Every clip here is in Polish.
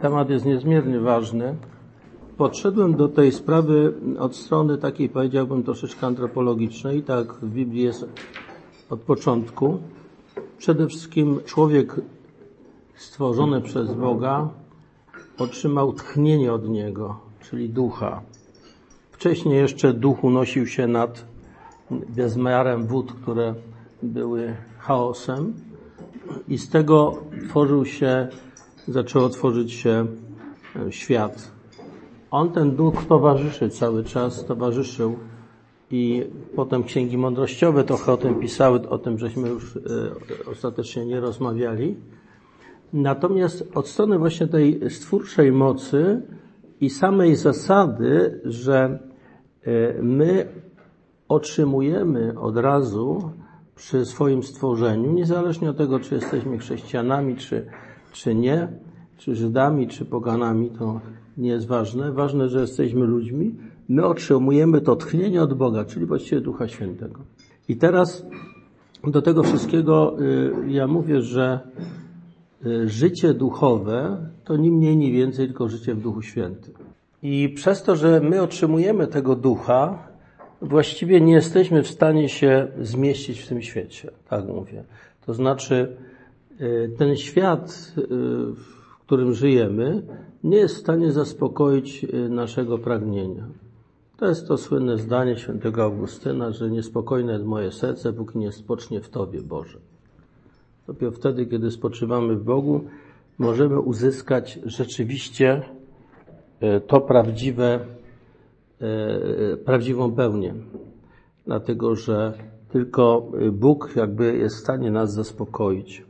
temat jest niezmiernie ważny. Podszedłem do tej sprawy od strony takiej, powiedziałbym, troszeczkę antropologicznej. Tak w Biblii jest od początku. Przede wszystkim człowiek stworzony przez Boga otrzymał tchnienie od Niego, czyli ducha. Wcześniej jeszcze duch unosił się nad bezmiarem wód, które były chaosem i z tego tworzył się, zaczęło tworzyć się świat. On, ten duch towarzyszy cały czas, towarzyszył i potem księgi mądrościowe trochę o tym pisały, o tym żeśmy już e, ostatecznie nie rozmawiali. Natomiast od strony właśnie tej stwórczej mocy i samej zasady, że e, my otrzymujemy od razu przy swoim stworzeniu, niezależnie od tego, czy jesteśmy chrześcijanami, czy, czy nie, czy Żydami, czy poganami, to nie jest ważne. Ważne, że jesteśmy ludźmi. My otrzymujemy to tchnienie od Boga, czyli właściwie Ducha Świętego. I teraz do tego wszystkiego y, ja mówię, że y, życie duchowe to ni mniej, ni więcej, tylko życie w Duchu Świętym. I przez to, że my otrzymujemy tego ducha, właściwie nie jesteśmy w stanie się zmieścić w tym świecie, tak mówię. To znaczy, ten świat, w którym żyjemy, nie jest w stanie zaspokoić naszego pragnienia. To jest to słynne zdanie świętego Augustyna, że niespokojne jest moje serce, póki nie spocznie w Tobie, Boże. Dopiero wtedy, kiedy spoczywamy w Bogu, możemy uzyskać rzeczywiście e, to prawdziwe, e, prawdziwą pełnię. Dlatego, że tylko Bóg jakby jest w stanie nas zaspokoić,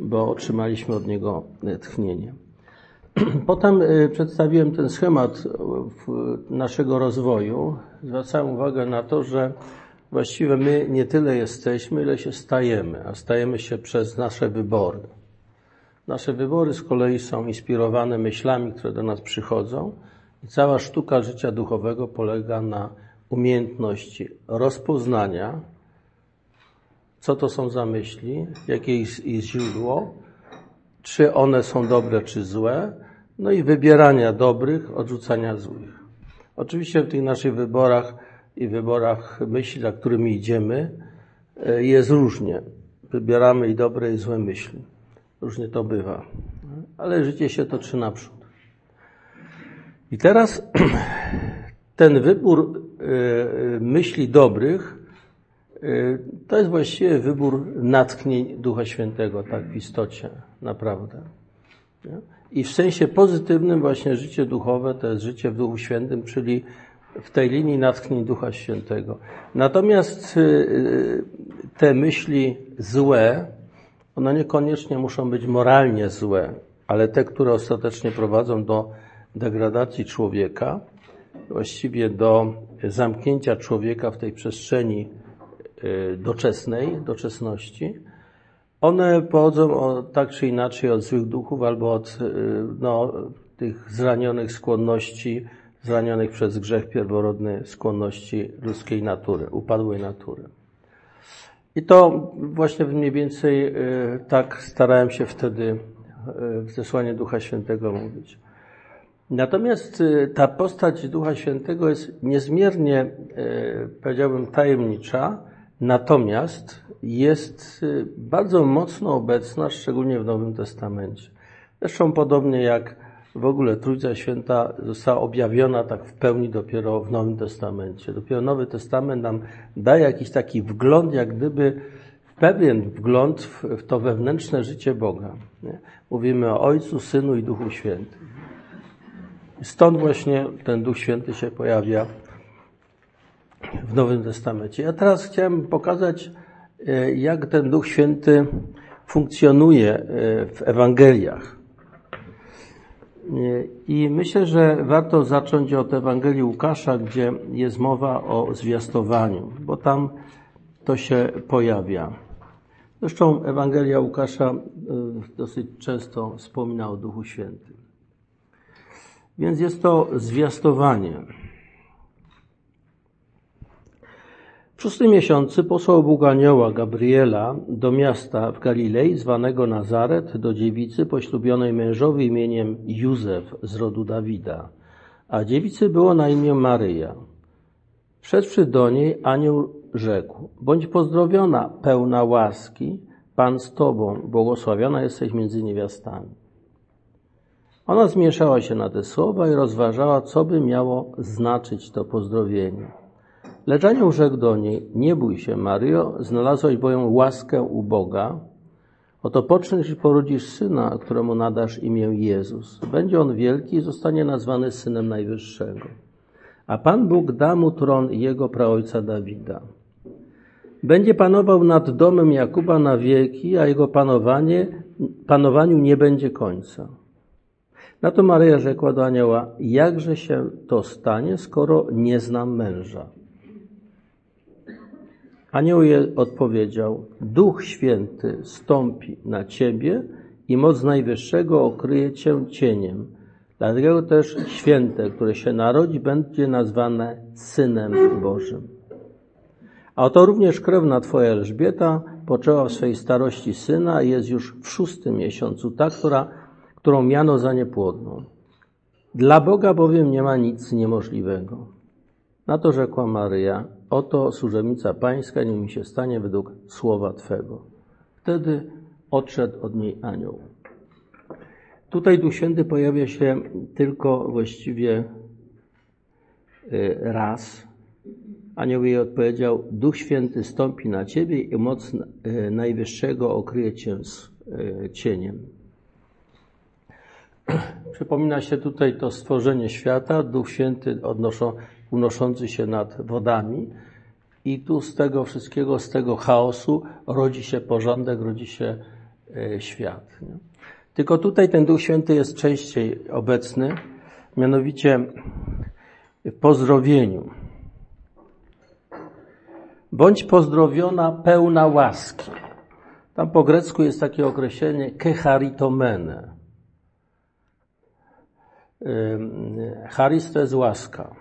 bo otrzymaliśmy od Niego tchnienie. Potem y, przedstawiłem ten schemat naszego rozwoju. Zwracałem uwagę na to, że właściwie my nie tyle jesteśmy, ile się stajemy, a stajemy się przez nasze wybory. Nasze wybory z kolei są inspirowane myślami, które do nas przychodzą i cała sztuka życia duchowego polega na umiejętności rozpoznania, co to są za myśli, jakie jest ich źródło, czy one są dobre, czy złe, no i wybierania dobrych, odrzucania złych. Oczywiście w tych naszych wyborach i wyborach myśli, za którymi idziemy, e, jest różnie. Wybieramy i dobre, i złe myśli. Różnie to bywa. Ale życie się toczy naprzód. I teraz ten wybór e, myśli dobrych e, to jest właściwie wybór natchnień Ducha Świętego, tak w istocie, naprawdę. I w sensie pozytywnym właśnie życie duchowe to jest życie w Duchu Świętym, czyli w tej linii natchnień Ducha Świętego. Natomiast y, y, te myśli złe, one niekoniecznie muszą być moralnie złe, ale te, które ostatecznie prowadzą do degradacji człowieka, właściwie do zamknięcia człowieka w tej przestrzeni y, doczesnej, doczesności, one pochodzą od, tak czy inaczej od złych duchów albo od y, no, tych zranionych skłonności, zranionych przez grzech pierworodny skłonności ludzkiej natury, upadłej natury. I to właśnie mniej więcej y, tak starałem się wtedy y, w zesłanie Ducha Świętego mówić. Natomiast ta postać Ducha Świętego jest niezmiernie, powiedziałbym, tajemnicza, natomiast jest y, bardzo mocno obecna, szczególnie w Nowym Testamencie. Zresztą podobnie jak w ogóle Trójca Święta została objawiona tak w pełni dopiero w Nowym Testamencie. Dopiero Nowy Testament nam daje jakiś taki wgląd, jak gdyby pewien wgląd w, to wewnętrzne życie Boga. Nie? Mówimy o Ojcu, Synu i Duchu Świętym. Stąd właśnie ten Duch Święty się pojawia w Nowym Testamencie. Ja teraz chciałem pokazać E, jak ten Duch Święty funkcjonuje e, w Ewangeliach. E, I myślę, że warto zacząć od Ewangelii Łukasza, gdzie jest mowa o zwiastowaniu, bo tam to się pojawia. Zresztą Ewangelia Łukasza dosyć często wspomina o Duchu Świętym. Więc jest to zwiastowanie. W szóstym miesiącu posłał Bóg anioła Gabriela do miasta w Galilei zwanego Nazaret do dziewicy poślubionej mężowi imieniem Józef z rodu Dawida, a dziewicy było na imię Maryja. Wszedłszy do niej, anioł rzekł, bądź pozdrowiona, pełna łaski, Pan z Tobą, błogosławiona jesteś między niewiastami. Ona zmieszała się na te słowa i rozważała, co by miało znaczyć to pozdrowienie. Lecz anioł rzekł do niej, nie bój się, Maryjo, znalazłaś bowiem łaskę u Boga. Oto poczniesz i porodzisz syna, któremu nadasz imię Jezus. Będzie on wielki i zostanie nazwany Synem Najwyższego. A Pan Bóg da mu tron jego praojca Dawida. Będzie panował nad domem Jakuba na wieki, a jego panowanie, panowaniu nie będzie końca. Na to Maryja rzekła do anioła, jakże się to stanie, skoro nie znam męża? Anioł jej odpowiedział, Duch Święty stąpi na ciebie i moc Najwyższego okryje cię cieniem. Dlatego też święte, które się narodzi, będzie nazwane Synem Bożym. A oto również krewna Twoja Elżbieta poczęła w swojej starości syna i jest już w szóstym miesiącu, ta, która, którą miano za niepłodną. Dla Boga bowiem nie ma nic niemożliwego. Na to rzekła Maryja, oto służebnica pańska, nie mi się stanie według słowa Twego. Wtedy odszedł od niej anioł. Tutaj Duch Święty pojawia się tylko właściwie y, raz. Anioł jej odpowiedział, Duch Święty stąpi na Ciebie i moc y, Najwyższego okryje Cię z y, cieniem. Przypomina się tutaj to stworzenie świata, Duch Święty odnoszą, unoszący się nad wodami i tu z tego wszystkiego, z tego chaosu rodzi się porządek, rodzi się świat. Nie? Tylko tutaj ten Duch Święty jest częściej obecny, mianowicie w pozdrowieniu. Bądź pozdrowiona pełna łaski. Tam po grecku jest takie określenie kecharitomene. Charis to jest łaska.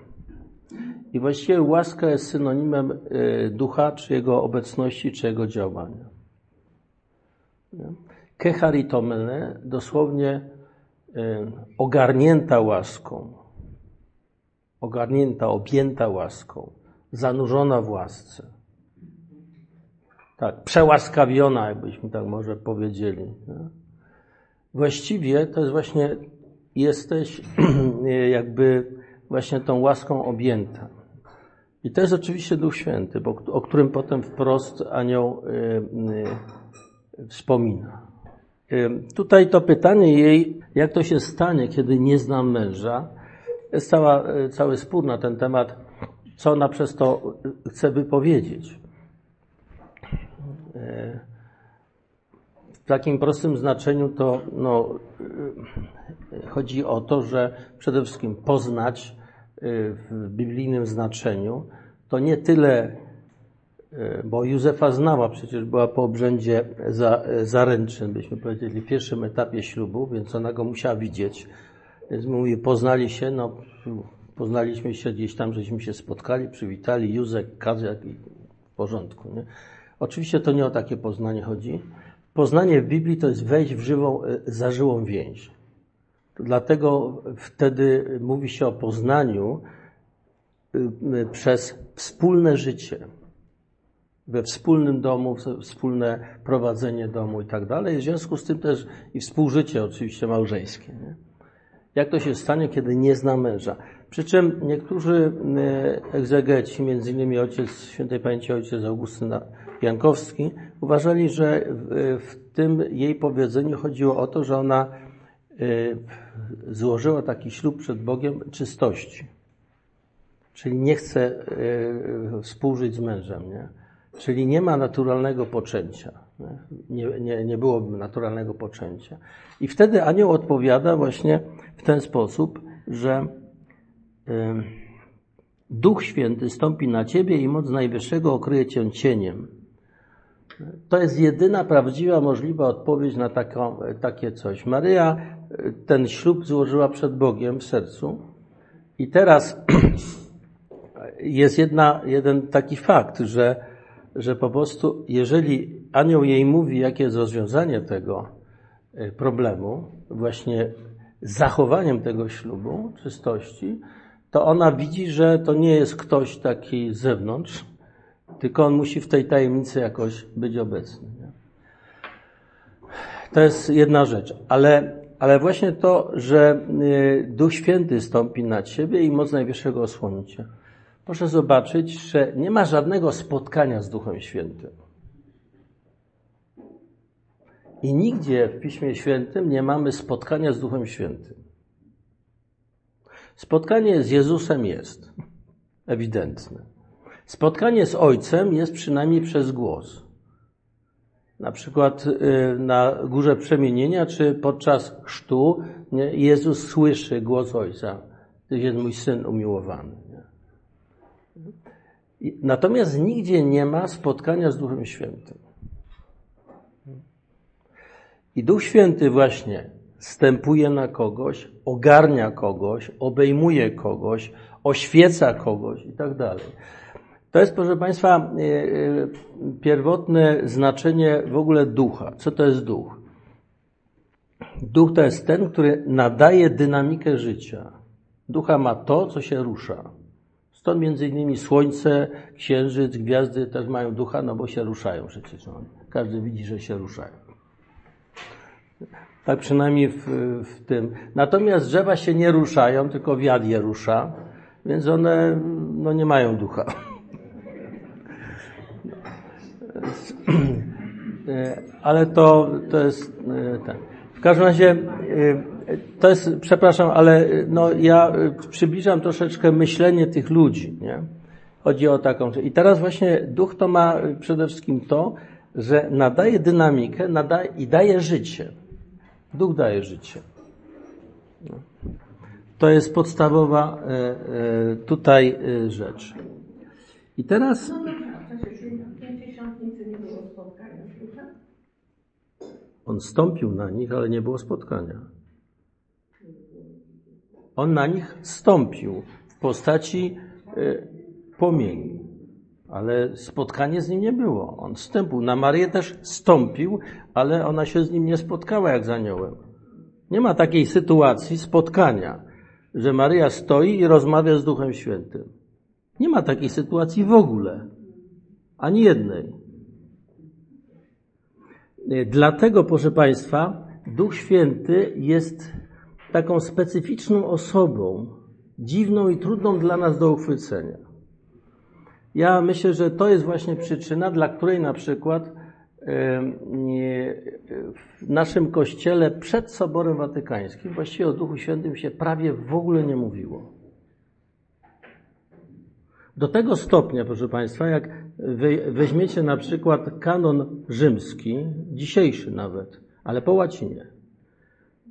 I właściwie łaska jest synonimem y, ducha, czy jego obecności, czy jego działania. Kecharitomene, dosłownie ogarnięta łaską, ogarnięta, objęta łaską, zanurzona w łasce. Tak, przełaskawiona, jakbyśmy tak może powiedzieli. Właściwie to jest właśnie, jesteś jakby właśnie tą łaską objęta. I to jest oczywiście Duch Święty, bo, o którym potem wprost anioł y, y, wspomina. Tutaj to pytanie jej, jak to się stanie, kiedy nie znam męża, jest cała, cały spór na ten temat, co ona przez to chce wypowiedzieć. W takim prostym znaczeniu to no, chodzi o to, że przede wszystkim poznać w biblijnym znaczeniu to nie tyle E, bo Józefa znała, przecież była po obrzędzie za, zaręczyn, byśmy powiedzieli, w pierwszym etapie ślubu, więc ona go musiała widzieć. Więc mówi, poznali się, no poznaliśmy się gdzieś tam, żeśmy się spotkali, przywitali, Józek, Kazjak i w porządku. Nie? Oczywiście to nie o takie poznanie chodzi. Poznanie w Biblii to jest wejść w żywą, e, zażyłą więź. Dlatego wtedy mówi się o poznaniu e, przez wspólne życie we wspólnym domu, wspólne prowadzenie domu i tak dalej. W związku z tym też i współżycie oczywiście małżeńskie. Nie? Jak to się stanie, kiedy nie zna męża? Przy czym niektórzy e, egzegeci, między innymi ojciec świętej pamięci ojciec Augustyn Jankowski, uważali, że w tym jej powiedzeniu chodziło o to, że ona złożyła taki ślub przed Bogiem czystości. Czyli nie chce e, współżyć z mężem, nie? Czyli nie ma naturalnego poczęcia. Nie, nie, nie byłoby naturalnego poczęcia. I wtedy anioł odpowiada właśnie w ten sposób, że Duch Święty stąpi na ciebie i moc Najwyższego okryje cię cieniem. To jest jedyna prawdziwa, możliwa odpowiedź na taką, takie coś. Maryja ten ślub złożyła przed Bogiem w sercu i teraz jest jedna, jeden taki fakt, że, że po prostu, jeżeli anioł jej mówi, jakie jest rozwiązanie tego e, problemu, właśnie zachowaniem tego ślubu, czystości, to ona widzi, że to nie jest ktoś taki z zewnątrz, tylko on musi w tej tajemnicy jakoś być obecny. To jest jedna rzecz, ale, ale właśnie to, że y, Duch Święty stąpi na ciebie i moc Najwyższego osłoni cię. Proszę zobaczyć, że nie ma żadnego spotkania z Duchem Świętym. I nigdzie w Piśmie Świętym nie mamy spotkania z Duchem Świętym. Spotkanie z Jezusem jest ewidentne. Spotkanie z Ojcem jest przynajmniej przez głos. Na przykład y, na Górze Przemienienia, czy podczas chrztu Jezus słyszy głos Ojca. To jest mój Syn umiłowany. Natomiast nigdzie nie ma spotkania z Duchem Świętym. I Duch Święty właśnie stępuje na kogoś, ogarnia kogoś, obejmuje kogoś, oświeca kogoś i tak dalej. To jest, proszę Państwa, e, e, pierwotne znaczenie w ogóle ducha. Co to jest duch? Duch to jest ten, który nadaje dynamikę życia. Ducha ma to, co się rusza. Stąd między innymi słońce, księżyc, gwiazdy też mają ducha, no bo się ruszają przecież. No. Każdy widzi, że się ruszają. Tak przynajmniej w, w tym. Natomiast drzewa się nie ruszają, tylko wiatr je rusza, więc one no, nie mają ducha. Ale to, to jest ten. W każdym razie to jest, przepraszam, ale no, ja przybliżam troszeczkę myślenie tych ludzi. Nie? Chodzi o taką. I teraz właśnie duch to ma przede wszystkim to, że nadaje dynamikę nadaje, i daje życie. Duch daje życie. To jest podstawowa e, e, tutaj e, rzecz. I teraz. On stąpił na nich, ale nie było spotkania. On na nich stąpił w postaci płomieni, ale spotkanie z nim nie było. On stąpił. Na Marię też stąpił, ale ona się z nim nie spotkała jak z aniołem. Nie ma takiej sytuacji spotkania, że Maryja stoi i rozmawia z Duchem Świętym. Nie ma takiej sytuacji w ogóle. Ani jednej. Dlatego, proszę Państwa, Duch Święty jest taką specyficzną osobą, dziwną i trudną dla nas do uchwycenia. Ja myślę, że to jest właśnie przyczyna, dla której na przykład w naszym kościele przed Soborem Watykańskim właściwie o Duchu Świętym się prawie w ogóle nie mówiło. Do tego stopnia, proszę Państwa, jak weźmiecie na przykład kanon rzymski, dzisiejszy nawet, ale po łacinie,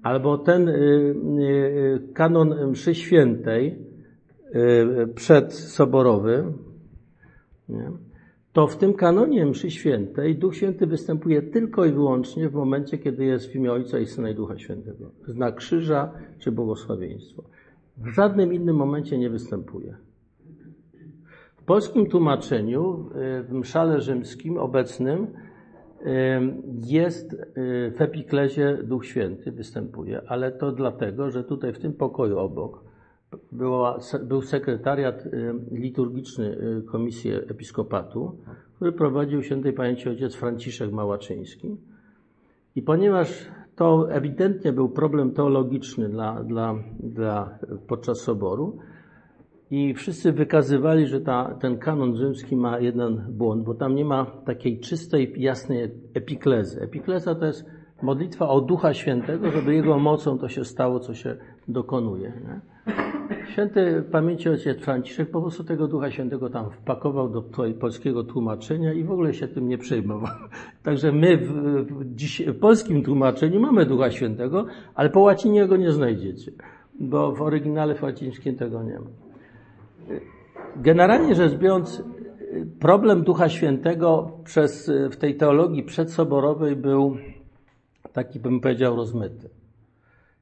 albo ten y, y, kanon mszy świętej y, przedsoborowy, to w tym kanonie mszy świętej Duch Święty występuje tylko i wyłącznie w momencie, kiedy jest w imię Ojca i Syna i Ducha Świętego. Znak krzyża czy błogosławieństwo. W żadnym innym momencie nie występuje. W polskim tłumaczeniu, w mszale rzymskim obecnym, jest w epiklezie Duch Święty występuje, ale to dlatego, że tutaj w tym pokoju obok była, był sekretariat y, liturgiczny y, Komisji Episkopatu, który prowadził świętej pamięci ojciec Franciszek Małaczyński. I ponieważ to ewidentnie był problem teologiczny dla, dla, dla, podczas soboru, i wszyscy wykazywali, że ta, ten kanon rzymski ma jeden błąd, bo tam nie ma takiej czystej, jasnej epiklezy. Epikleza to jest modlitwa o Ducha Świętego, żeby Jego mocą to się stało, co się dokonuje. Nie? Święty pamięci ojciec Franciszek po prostu tego Ducha Świętego tam wpakował do polskiego tłumaczenia i w ogóle się tym nie przejmował. Także my w, w, dziś, w polskim tłumaczeniu mamy Ducha Świętego, ale po łacinie go nie znajdziecie, bo w oryginale łacińskim tego nie ma. Generalnie rzecz biorąc, problem Ducha Świętego przez, w tej teologii przedsoborowej był taki, bym powiedział, rozmyty.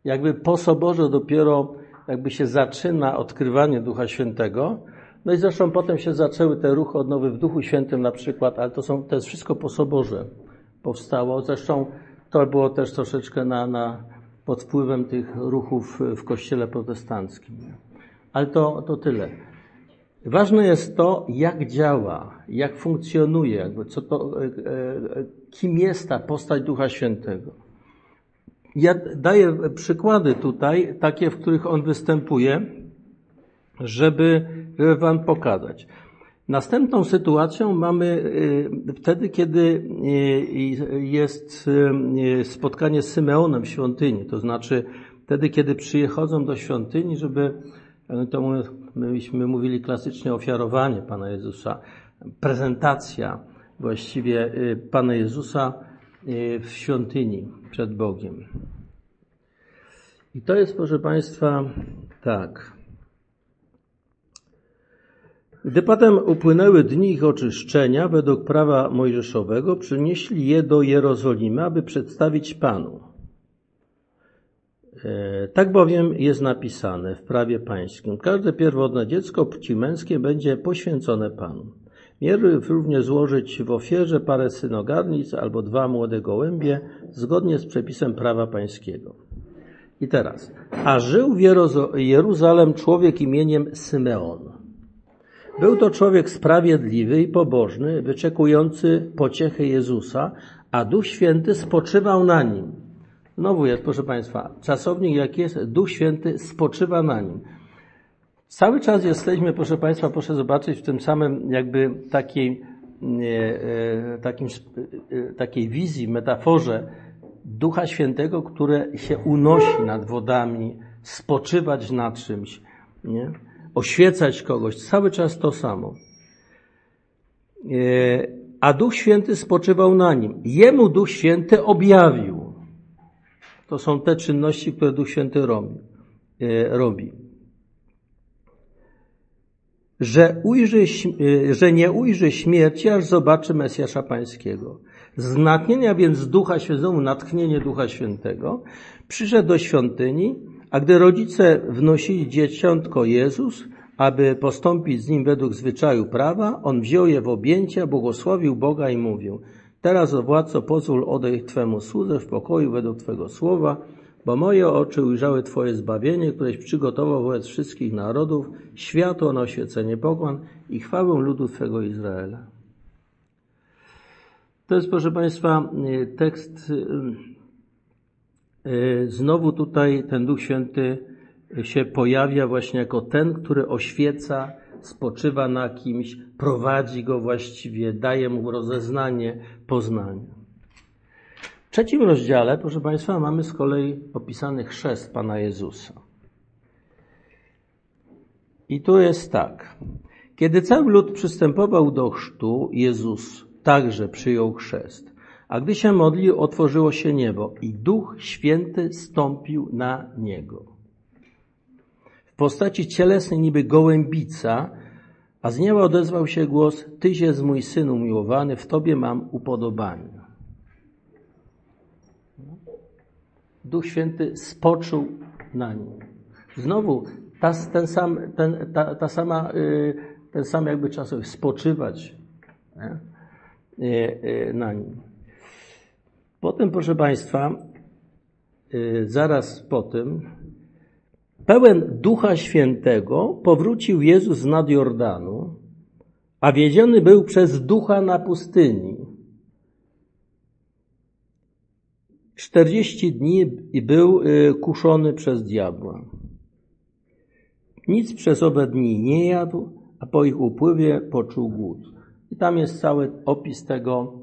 Jakby po soborze dopiero jakby się zaczyna odkrywanie Ducha Świętego, No i zresztą potem się zaczęły te ruchy odnowy w Duchu Świętym na przykład, ale to, są, to jest wszystko po Soborze powstało. Zresztą to było też troszeczkę na, na, pod wpływem tych ruchów w kościele protestanckim. Ale to, to tyle. Ważne jest to, jak działa, jak funkcjonuje, co to, e, e, kim jest ta postać Ducha Świętego. Ja daję przykłady tutaj, takie, w których on występuje, żeby, żeby Wam pokazać. Następną sytuacją mamy y, wtedy, kiedy jest spotkanie z Symeonem w świątyni, to znaczy wtedy, kiedy przychodzą do świątyni, żeby, to myśmy mówili klasycznie ofiarowanie Pana Jezusa, prezentacja właściwie Pana Jezusa w świątyni przed Bogiem. I to jest, proszę Państwa, tak. Gdy potem upłynęły dni ich oczyszczenia według prawa mojżeszowego, przynieśli je do Jerozolimy, aby przedstawić Panu. E, tak bowiem jest napisane w prawie pańskim. Każde pierwotne dziecko płci męskiej będzie poświęcone Panu. Mierzy również złożyć w ofierze parę synogarnic albo dwa młode gołębie, zgodnie z przepisem prawa pańskiego. I teraz. A żył w Jeruzalem człowiek imieniem Symeon. Był to człowiek sprawiedliwy i pobożny, wyczekujący pociechy Jezusa, a Duch Święty spoczywał na nim. Znowu jest, proszę Państwa, czasownik jak jest, Duch Święty spoczywa na nim. Cały czas jesteśmy, proszę Państwa, proszę zobaczyć w tym samym jakby takiej, e, takim, e, takiej wizji, metaforze Ducha Świętego, które się unosi nad wodami, spoczywać na czymś. Nie? oświecać kogoś, cały czas to samo. E, a Duch Święty spoczywał na nim. Jemu Duch Święty objawił. To są te czynności, które Duch Święty robi. E, robi. Że, ujrzy, e, że nie ujrzy śmierci, aż zobaczy Mesjasza Pańskiego. Z natchnienia więc Ducha Świętego, natchnienie Ducha Świętego, przyszedł do świątyni a gdy rodzice wnosili dzieciątko Jezus, aby postąpić z nim według zwyczaju prawa, on wziął je w objęcia, błogosławił Boga i mówił, teraz, władco, pozwól odejść Twemu słudze w pokoju według Twego słowa, bo moje oczy ujrzały Twoje zbawienie, któreś przygotował wobec wszystkich narodów, światło na oświecenie pokłan i chwałę ludu Twego Izraela. To jest, proszę Państwa, tekst E, znowu tutaj ten Duch Święty się pojawia właśnie jako ten, który oświeca, spoczywa na kimś, prowadzi go właściwie, daje mu rozeznanie, poznanie. W trzecim rozdziale, proszę Państwa, mamy z kolei opisany chrzest Pana Jezusa. I tu jest tak. Kiedy cały lud przystępował do chrztu, Jezus także przyjął chrzest. A gdy się modlił, otworzyło się niebo i Duch Święty stąpił na niego. Postaci cielesnej niby gołębica, a z nieba odezwał się głos, Tyś jest mój Syn umiłowany, w Tobie mam upodobanie. Duch Święty spoczął na nim. Znowu ta, ten sam, ten, ta, ta sama, y, ten sam jakby czasowy spoczywać nie? Y, y, na nim. Potem, proszę Państwa, zaraz po tym, pełen Ducha Świętego, powrócił Jezus z nad Jordanu, a wiedziony był przez Ducha na pustyni. Czterdzieści dni był y, kuszony przez diabła. Nic przez owe dni nie jadł, a po ich upływie poczuł głód. I tam jest cały opis tego,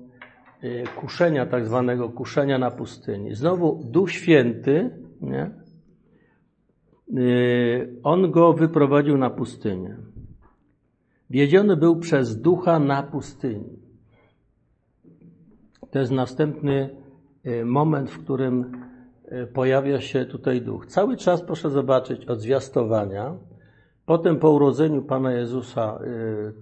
Y, kuszenia, tak zwanego kuszenia na pustyni. Znowu Duch Święty, nie? On go wyprowadził na pustynię. Wiedziony był przez ducha na pustyni. To jest następny y, moment, w którym pojawia się tutaj duch. Cały czas proszę zobaczyć od zwiastowania, potem po urodzeniu Pana Jezusa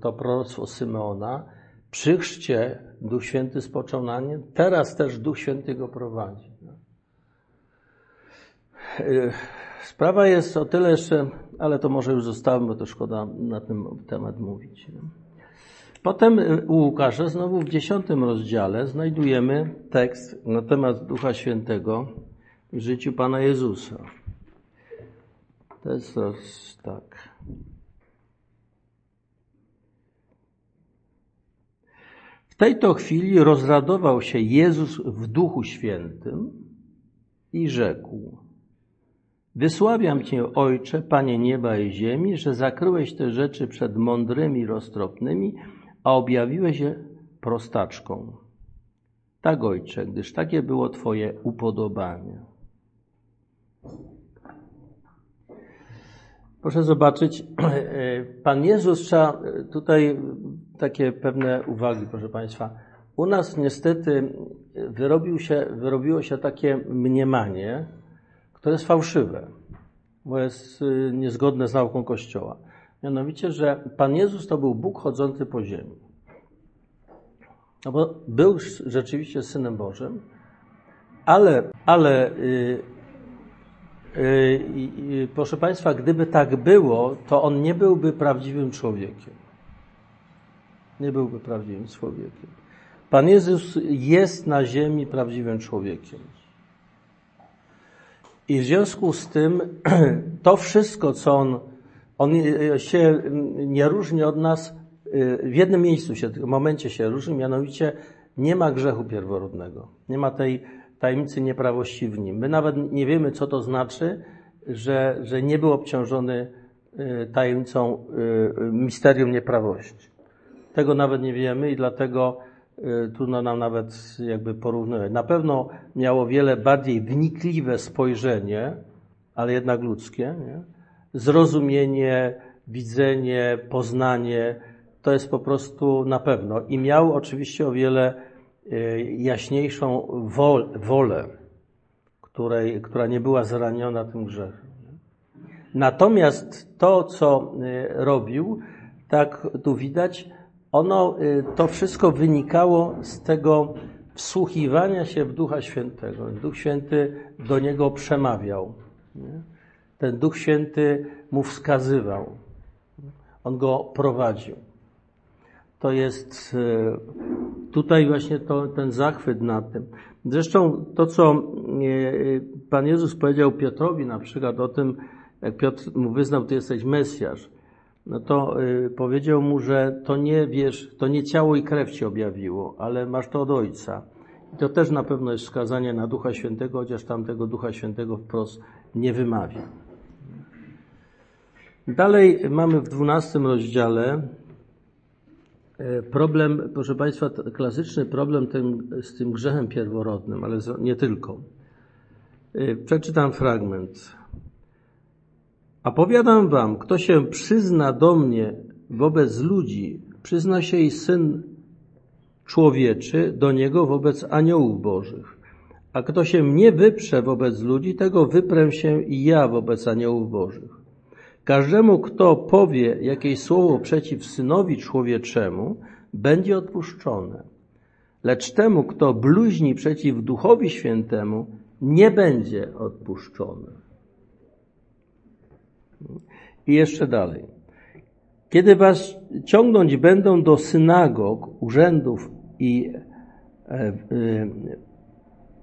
to proroctwo Symeona, przy chrzcie Duch Święty spoczął na nim, teraz też Duch Święty go prowadzi. Sprawa jest o tyle jeszcze ale to może już zostawmy, bo to szkoda na ten temat mówić. Potem u Łukasza, znowu w dziesiątym rozdziale, znajdujemy tekst na temat Ducha Świętego w życiu Pana Jezusa. To jest tak. W tej to chwili rozradował się Jezus w Duchu Świętym i rzekł: Wysławiam Cię, Ojcze, Panie nieba i ziemi, że zakryłeś te rzeczy przed mądrymi, roztropnymi, a objawiłeś je prostaczką. Tak, Ojcze, gdyż takie było Twoje upodobanie. Proszę zobaczyć, Pan Jezus trzeba tutaj takie pewne uwagi, proszę Państwa. U nas niestety wyrobił się, wyrobiło się takie mniemanie, które jest fałszywe, bo jest y, niezgodne z nauką Kościoła. Mianowicie, że Pan Jezus to był Bóg chodzący po ziemi. No bo był rzeczywiście Synem Bożym, ale, ale yy, yy, proszę Państwa, gdyby tak było, to On nie byłby prawdziwym człowiekiem. Nie byłby prawdziwym człowiekiem. Pan Jezus jest na ziemi prawdziwym człowiekiem. I w związku z tym to wszystko, co on, on się nie różni od nas, w jednym miejscu się, w momencie się różni, mianowicie nie ma grzechu pierworodnego. Nie ma tej tajemnicy nieprawości w nim. My nawet nie wiemy, co to znaczy, że, że nie był obciążony y, tajemnicą, y, misterium nieprawości. Tego nawet nie wiemy i dlatego Y, trudno nam nawet jakby porównywać. Na pewno miało wiele bardziej wnikliwe spojrzenie, ale jednak ludzkie, nie? zrozumienie, widzenie, poznanie, to jest po prostu na pewno. I miał oczywiście o wiele y, jaśniejszą wolę, której, która nie była zraniona tym grzechem. Natomiast to, co y, robił, tak tu widać, ono, y, to wszystko wynikało z tego wsłuchiwania się w Ducha Świętego. Duch Święty do niego przemawiał. Nie? Ten Duch Święty mu wskazywał. On go prowadził. To jest y, tutaj właśnie to, ten zachwyt nad tym. Zresztą to, co y, Pan Jezus powiedział Piotrowi na przykład o tym, jak Piotr mu wyznał, ty jesteś Mesjasz no to y, powiedział mu, że to nie wiesz, to nie ciało i krew ci objawiło, ale masz to od Ojca. I to też na pewno jest wskazanie na Ducha Świętego, chociaż tam tego Ducha Świętego wprost nie wymawia. Dalej mamy w dwunastym rozdziale e, problem, proszę Państwa, klasyczny problem tym, z tym grzechem pierworodnym, ale nie tylko. E, przeczytam fragment. A powiadam wam, kto się przyzna do mnie wobec ludzi, przyzna się i Syn Człowieczy do Niego wobec aniołów Bożych. A kto się mnie wyprze wobec ludzi, tego wyprę się i ja wobec aniołów Bożych. Każdemu, kto powie jakieś słowo przeciw Synowi Człowieczemu, będzie odpuszczone. Lecz temu, kto bluźni przeciw Duchowi Świętemu, nie będzie odpuszczone. I jeszcze dalej. Kiedy was ciągnąć będą do synagog, urzędów i e, e,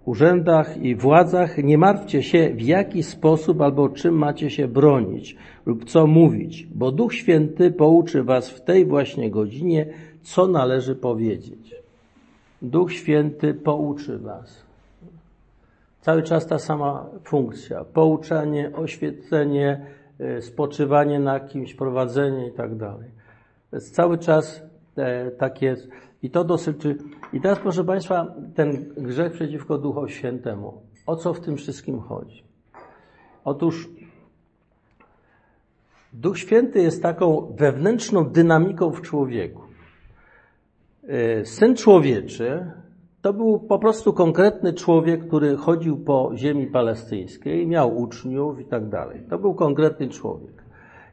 urzędach i władzach, nie martwcie się, w jaki sposób albo czym macie się bronić lub co mówić, bo Duch Święty pouczy was w tej właśnie godzinie, co należy powiedzieć. Duch Święty pouczy was. Cały czas ta sama funkcja. Pouczanie, oświecenie, spoczywanie na kimś, prowadzenie i tak dalej. Jest cały czas e, tak jest. I to dosyczy. I teraz, proszę Państwa, ten grzech przeciwko Duchowi Świętemu. O co w tym wszystkim chodzi? Otóż Duch Święty jest taką wewnętrzną dynamiką w człowieku. E, Syn człowieczy to był po prostu konkretny człowiek, który chodził po ziemi palestyńskiej, miał uczniów i tak dalej. To był konkretny człowiek.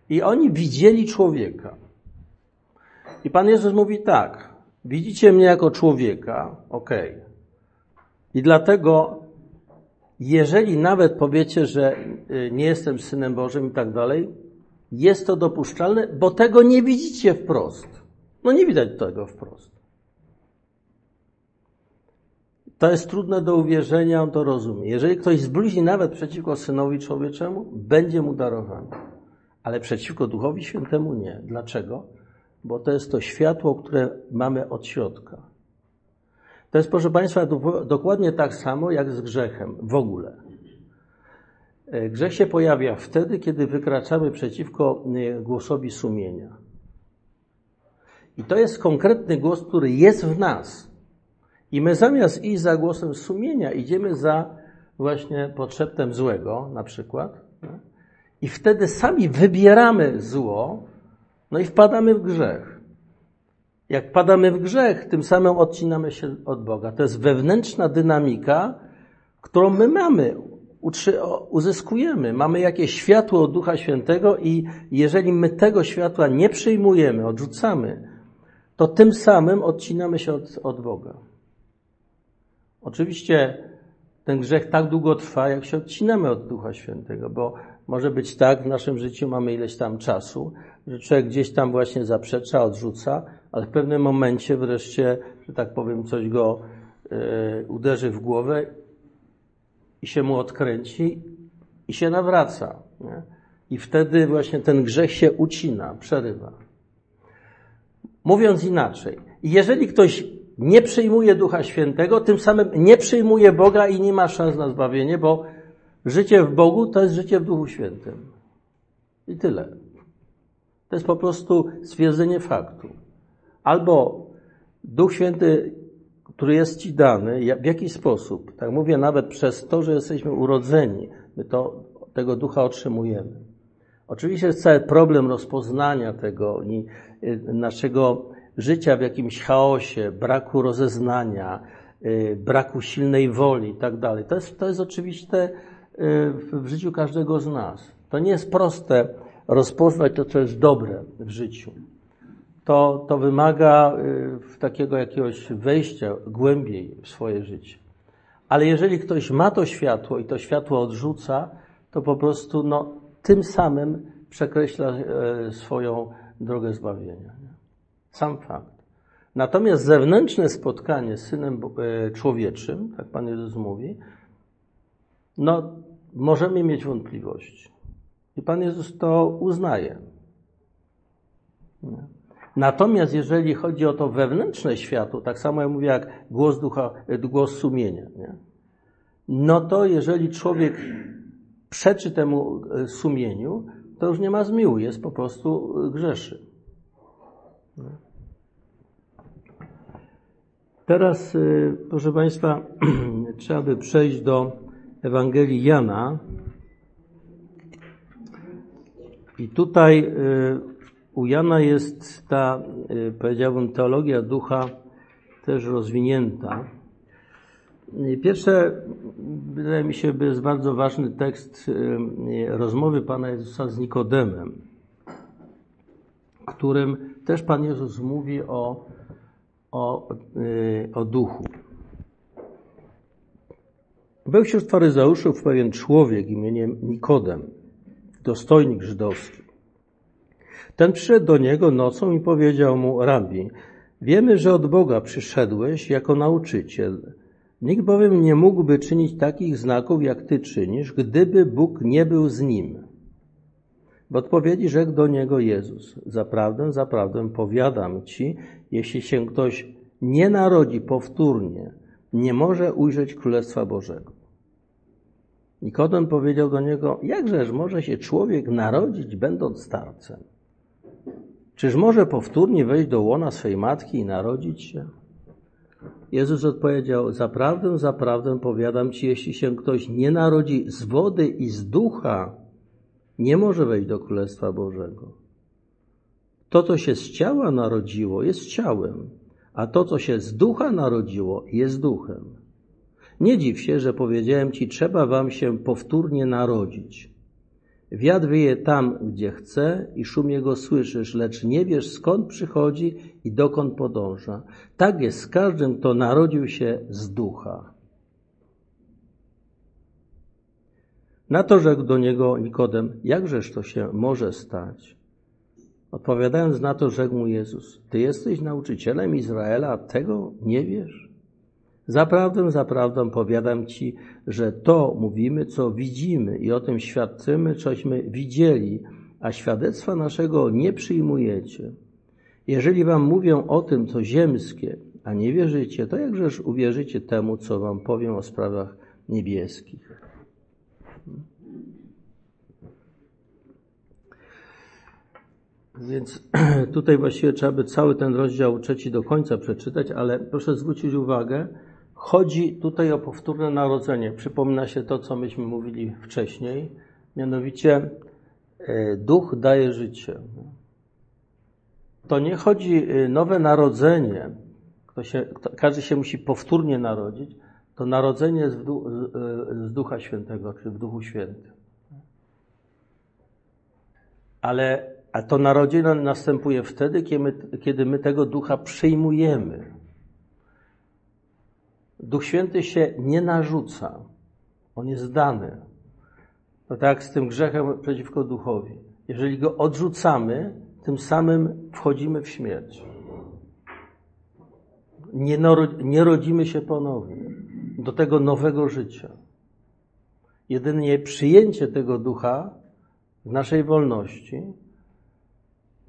I oni widzieli człowieka. I Pan Jezus mówi tak, widzicie mnie jako człowieka, okej. I dlatego, jeżeli nawet powiecie, że y, nie jestem Synem Bożym i tak dalej, jest to dopuszczalne, bo tego nie widzicie wprost. No nie widać tego wprost. To jest trudne do uwierzenia, on to rozumie. Jeżeli ktoś zbluźni nawet przeciwko Synowi Człowieczemu, będzie mu darowany. Ale przeciwko Duchowi Świętemu nie. Dlaczego? Bo to jest to światło, które mamy od środka. To jest, proszę Państwa, dokładnie tak samo jak z grzechem w ogóle. E, grzech się pojawia wtedy, kiedy wykraczamy przeciwko e, głosowi sumienia. I to jest konkretny głos, który jest w nas. I my zamiast iść za głosem sumienia, idziemy za właśnie podszeptem złego, na przykład. I wtedy sami wybieramy zło, no i wpadamy w grzech. Jak padamy w grzech, tym samym odcinamy się od Boga. To jest wewnętrzna dynamika, którą my mamy, uzyskujemy. Mamy jakieś światło od Ducha Świętego i jeżeli my tego światła nie przyjmujemy, odrzucamy, to tym samym odcinamy się od, od Boga. Oczywiście ten grzech tak długo trwa, jak się odcinamy od Ducha Świętego, bo może być tak, w naszym życiu mamy ileś tam czasu, że człowiek gdzieś tam właśnie zaprzecza, odrzuca, ale w pewnym momencie wreszcie, że tak powiem, coś go y, uderzy w głowę i się mu odkręci i się nawraca. Nie? I wtedy właśnie ten grzech się ucina, przerywa. Mówiąc inaczej, jeżeli ktoś nie przyjmuje Ducha Świętego, tym samym nie przyjmuje Boga i nie ma szans na zbawienie, bo życie w Bogu to jest życie w Duchu Świętym. I tyle. To jest po prostu stwierdzenie faktu. Albo Duch Święty, który jest Ci dany, w jakiś sposób, tak mówię nawet przez to, że jesteśmy urodzeni, my to, tego Ducha otrzymujemy. Oczywiście jest cały problem rozpoznania tego i y, naszego życia w jakimś chaosie, braku rozeznania, y, braku silnej woli i tak. To jest, to jest oczywiste y, w życiu każdego z nas. To nie jest proste rozpoznać to, co jest dobre w życiu. To, to wymaga y, takiego jakiegoś wejścia głębiej w swoje życie. Ale jeżeli ktoś ma to światło i to światło odrzuca, to po prostu no, tym samym przekreśla swoją drogę zbawienia. Sam fakt. Natomiast zewnętrzne spotkanie z Synem e, Człowieczym, tak Pan Jezus mówi, no, możemy mieć wątpliwości. I Pan Jezus to uznaje. Natomiast jeżeli chodzi o to wewnętrzne światło, tak samo jak mówię, jak głos ducha, e, głos sumienia, nie? no to jeżeli człowiek przeczy temu e, sumieniu, to już nie ma zmiłu, jest po prostu grzeszy. Teraz, y, proszę Państwa, trzeba by przejść do Ewangelii Jana. I tutaj y, u Jana jest ta, y, powiedziałbym, teologia ducha też rozwinięta. Pierwsze, wydaje mi się, jest bardzo ważny tekst rozmowy Pana Jezusa z Nikodemem, którym też Pan Jezus mówi o, o, yy, o duchu. Był wśród faryzeuszów pewien człowiek imieniem Nikodem, dostojnik żydowski. Ten przyszedł do niego nocą i powiedział mu, Rabbi, wiemy, że od Boga przyszedłeś jako nauczyciel. Nikt bowiem nie mógłby czynić takich znaków, jak ty czynisz, gdyby Bóg nie był z nim. W odpowiedzi rzekł do niego Jezus: Zaprawdę, zaprawdę powiadam ci, jeśli się ktoś nie narodzi powtórnie, nie może ujrzeć Królestwa Bożego. Nikodem powiedział do niego: Jakżeż może się człowiek narodzić, będąc starcem? Czyż może powtórnie wejść do łona swej matki i narodzić się? Jezus odpowiedział: Zaprawdę, zaprawdę powiadam ci, jeśli się ktoś nie narodzi z wody i z ducha, nie może wejść do Królestwa Bożego. To, co się z ciała narodziło, jest ciałem, a to, co się z ducha narodziło, jest duchem. Nie dziw się, że powiedziałem ci, trzeba wam się powtórnie narodzić. Wiatr wieje tam, gdzie chce i szum jego słyszysz, lecz nie wiesz skąd przychodzi i dokąd podąża. Tak jest z każdym, kto narodził się z ducha. Na to rzekł do niego Nikodem, jakżeż to się może stać? Odpowiadając na to, rzekł mu Jezus, Ty jesteś nauczycielem Izraela, a tego nie wiesz? Zaprawdę, zaprawdę powiadam Ci, że to mówimy, co widzimy i o tym świadczymy, cośmy widzieli, a świadectwa naszego nie przyjmujecie. Jeżeli wam mówią o tym, co ziemskie, a nie wierzycie, to jakżeż uwierzycie temu, co wam powiem o sprawach niebieskich? Więc tutaj właściwie trzeba by cały ten rozdział trzeci do końca przeczytać, ale proszę zwrócić uwagę, chodzi tutaj o powtórne narodzenie. Przypomina się to, co myśmy mówili wcześniej, mianowicie e, duch daje życie. To nie chodzi e, nowe narodzenie, kto się, kto, każdy się musi powtórnie narodzić, to narodzenie z, e, z Ducha Świętego, czy w Duchu Świętym. Ale a to narodzenie następuje wtedy, kiedy my, tego ducha przyjmujemy. Duch Święty się nie narzuca. On jest dany. To tak z tym grzechem przeciwko duchowi. Jeżeli go odrzucamy, tym samym wchodzimy w śmierć. Nie, nie rodzimy się ponownie do tego nowego życia. Jedynie przyjęcie tego ducha w naszej wolności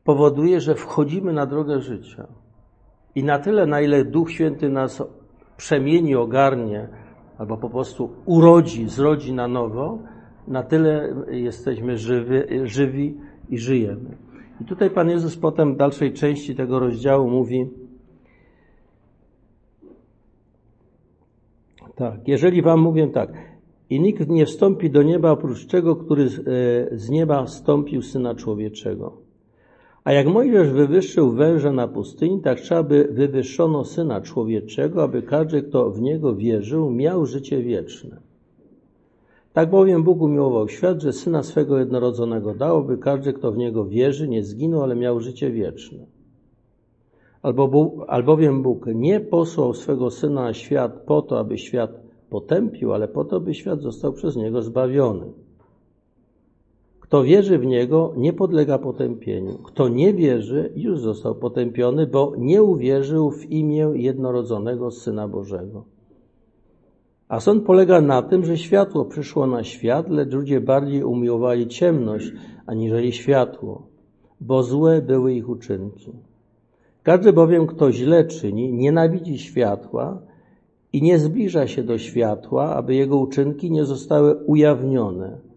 powoduje, że wchodzimy na drogę życia. I na tyle, na ile Duch Święty nas przemieni, ogarnie, albo po prostu urodzi, zrodzi na nowo, na tyle jesteśmy żywi, żywi i żyjemy. I tutaj Pan Jezus potem w dalszej części tego rozdziału mówi, tak, jeżeli wam mówię tak, i nikt nie wstąpi do nieba oprócz tego, który z, e, z nieba wstąpił Syna Człowieczego. A jak Mojżesz wywyższył węża na pustyni, tak trzeba by wywyższono Syna Człowieczego, aby każdy, kto w Niego wierzył, miał życie wieczne. Tak bowiem Bóg umiłował świat, że Syna swego jednorodzonego dał, by każdy, kto w Niego wierzy, nie zginął, ale miał życie wieczne. Albo, albowiem Bóg nie posłał swego Syna na świat po to, aby świat potępił, ale po to, by świat został przez Niego zbawiony. Kto wierzy w Niego, nie podlega potępieniu. Kto nie wierzy, już został potępiony, bo nie uwierzył w imię jednorodzonego Syna Bożego. A sąd polega na tym, że światło przyszło na świat, lecz ludzie bardziej umiłowali ciemność, aniżeli światło, bo złe były ich uczynki. Każdy bowiem, kto źle czyni, nienawidzi światła i nie zbliża się do światła, aby jego uczynki nie zostały ujawnione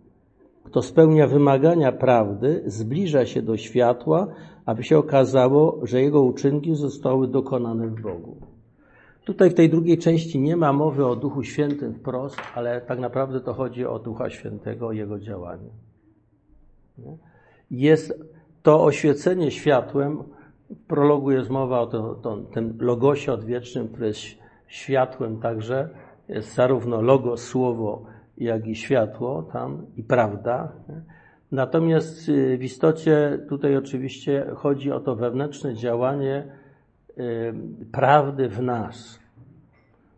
kto spełnia wymagania prawdy, zbliża się do światła, aby się okazało, że jego uczynki zostały dokonane w Bogu. Tutaj w tej drugiej części nie ma mowy o Duchu Świętym wprost, ale tak naprawdę to chodzi o Ducha Świętego, o Jego działanie. Jest to oświecenie światłem. W prologu jest mowa o to, to, tym logosie odwiecznym, który jest światłem także. Jest zarówno logo, słowo, jak i światło tam i prawda. Natomiast y, w istocie tutaj oczywiście chodzi o to wewnętrzne działanie y, prawdy w nas.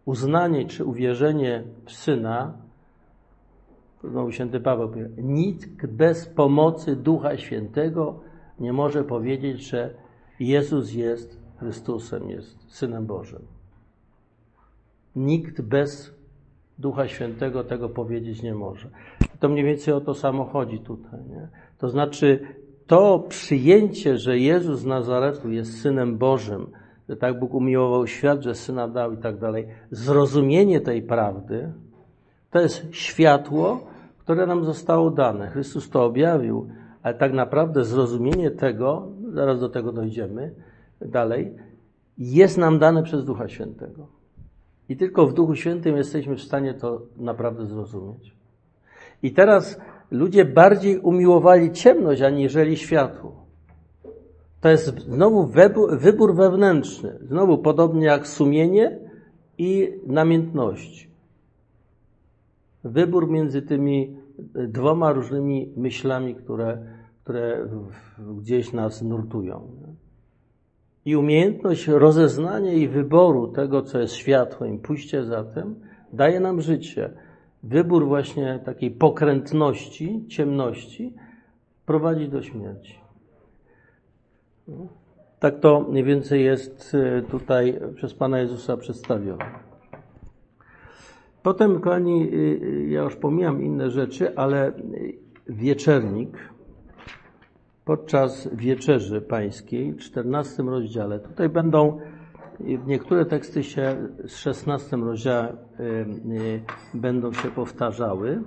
Uznanie czy uwierzenie w Syna, znowu święty Paweł powie, nikt bez pomocy Ducha Świętego nie może powiedzieć, że Jezus jest Chrystusem, jest Synem Bożym. Nikt bez Ducha Świętego tego powiedzieć nie może. To mniej więcej o to samo chodzi tutaj. Nie? To znaczy, to przyjęcie, że Jezus z Nazaretu jest Synem Bożym, że tak Bóg umiłował świat, że Syna dał i tak dalej, zrozumienie tej prawdy, to jest światło, które nam zostało dane. Chrystus to objawił, ale tak naprawdę zrozumienie tego, zaraz do tego dojdziemy dalej, jest nam dane przez Ducha Świętego. I tylko w Duchu Świętym jesteśmy w stanie to naprawdę zrozumieć. I teraz ludzie bardziej umiłowali ciemność aniżeli światło. To jest znowu wybór wewnętrzny. Znowu podobnie jak sumienie i namiętność. Wybór między tymi dwoma różnymi myślami, które, które gdzieś nas nurtują. I umiejętność rozeznania i wyboru tego, co jest światłem, pójście za tym, daje nam życie. Wybór właśnie takiej pokrętności, ciemności prowadzi do śmierci. Tak to mniej więcej jest y, tutaj przez Pana Jezusa przedstawione. Potem, kochani, y, y, ja już pomijam inne rzeczy, ale wieczernik podczas wieczerzy pańskiej w 14 rozdziale. Tutaj będą niektóre teksty się z 16 rozdziale będą się powtarzały,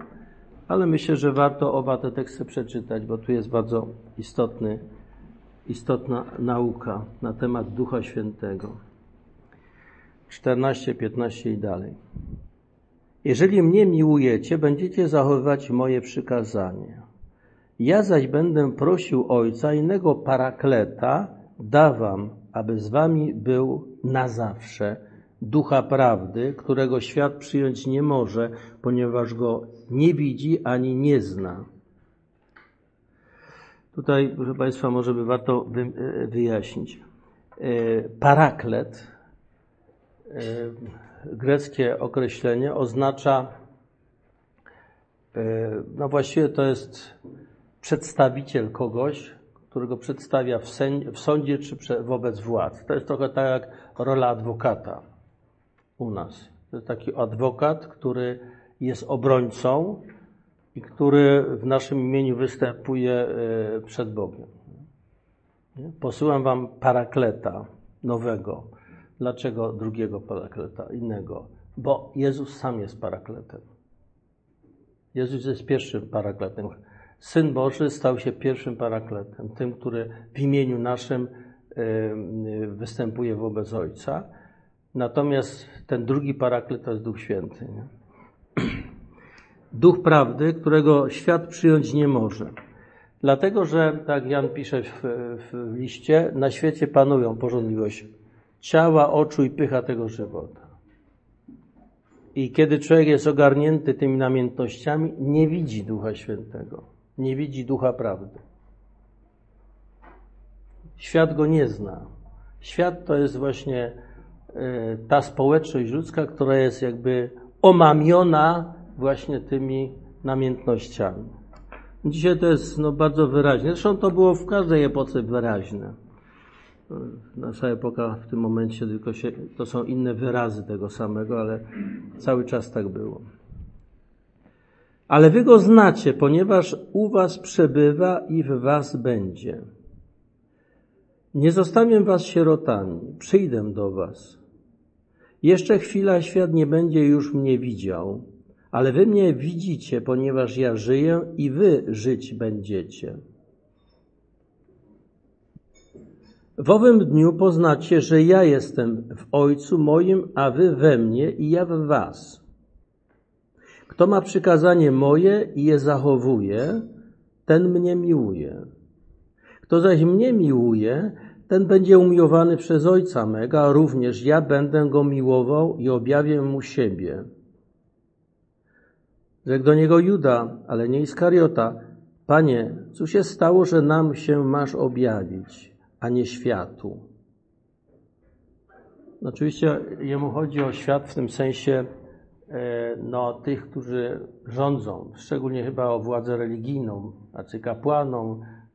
ale myślę, że warto oba te teksty przeczytać, bo tu jest bardzo istotny istotna nauka na temat Ducha Świętego. 14, 15 i dalej. Jeżeli mnie miłujecie, będziecie zachowywać moje przykazanie. Ja zaś będę prosił Ojca, innego parakleta dawam, aby z wami był na zawsze. Ducha prawdy, którego świat przyjąć nie może, ponieważ go nie widzi ani nie zna Tutaj, proszę Państwa, może by warto e, wyjaśnić. E, paraklet, e, greckie określenie, oznacza, no właściwie to jest przedstawiciel kogoś, którego przedstawia w, w sądzie czy wobec władz. To jest trochę tak jak rola adwokata u nas. To jest taki adwokat, który jest obrońcą i który w naszym imieniu występuje e, przed Bogiem. Posyłam wam parakleta nowego. Dlaczego drugiego parakleta, innego? Bo Jezus sam jest parakletem. Jezus jest pierwszym parakletem. Syn Boży stał się pierwszym parakletem, tym, który w imieniu naszym występuje wobec Ojca. Natomiast ten drugi paraklet to jest Duch Święty. Nie? duch prawdy, którego świat przyjąć nie może. Dlatego, że, tak Jan pisze w, w liście, na świecie panują porządliwość ciała, oczu i pycha tego żywota. I kiedy człowiek jest ogarnięty tymi namiętnościami, nie widzi Ducha Świętego, nie widzi Ducha Prawdy. Świat go nie zna. Świat to jest właśnie e, ta społeczność ludzka, która jest jakby omamiona właśnie tymi namiętnościami. Dzisiaj to jest no, bardzo wyraźne. Zresztą to było w każdej epoce wyraźne. Nasza epoka w tym momencie tylko się, to są inne wyrazy tego samego, ale cały czas tak było. Ale wy go znacie, ponieważ u was przebywa i w was będzie. Nie zostawię was sierotami, przyjdę do was. Jeszcze chwila świat nie będzie już mnie widział, ale wy mnie widzicie, ponieważ ja żyję i wy żyć będziecie. W owym dniu poznacie, że ja jestem w Ojcu moim, a wy we mnie i ja w was. Kto ma przykazanie moje i je zachowuje, ten mnie miłuje. Kto zaś mnie miłuje, ten będzie umiłowany przez Ojca mego, również ja będę go miłował i objawię mu siebie. Rzekł do niego Juda, ale nie Iskariota. Panie, cóż się stało, że nam się masz objawić, a nie światu? Oczywiście jemu chodzi o świat w tym sensie no, tych, którzy rządzą, szczególnie chyba o władzę religijną, znaczy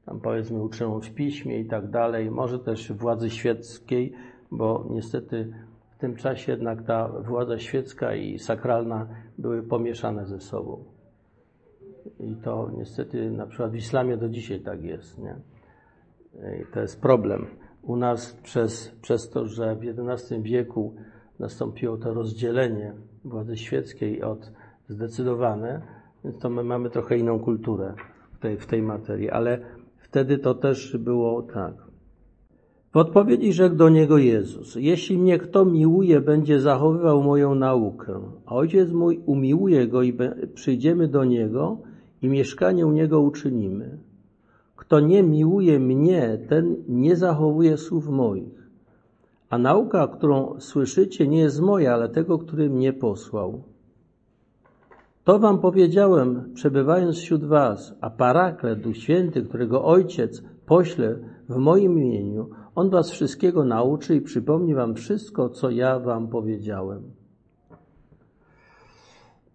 tam powiedzmy uczoną w piśmie i tak dalej, może też władzy świeckiej, bo niestety w tym czasie jednak ta władza świecka i sakralna były pomieszane ze sobą. I to niestety na przykład w islamie do dzisiaj tak jest. Nie? I to jest problem. U nas przez, przez to, że w XI wieku nastąpiło to rozdzielenie władzy świeckiej od zdecydowane, więc to my mamy trochę inną kulturę w tej, w tej materii, ale wtedy to też było tak. W odpowiedzi rzekł do niego Jezus: Jeśli mnie kto miłuje, będzie zachowywał moją naukę, a ojciec mój umiłuje go i przyjdziemy do niego i mieszkanie u niego uczynimy. Kto nie miłuje mnie, ten nie zachowuje słów moich. A nauka, którą słyszycie, nie jest moja, ale tego, który mnie posłał. To wam powiedziałem, przebywając wśród was, a paraklet, Duch Święty, którego Ojciec pośle w moim imieniu, on was wszystkiego nauczy i przypomni wam wszystko, co ja wam powiedziałem.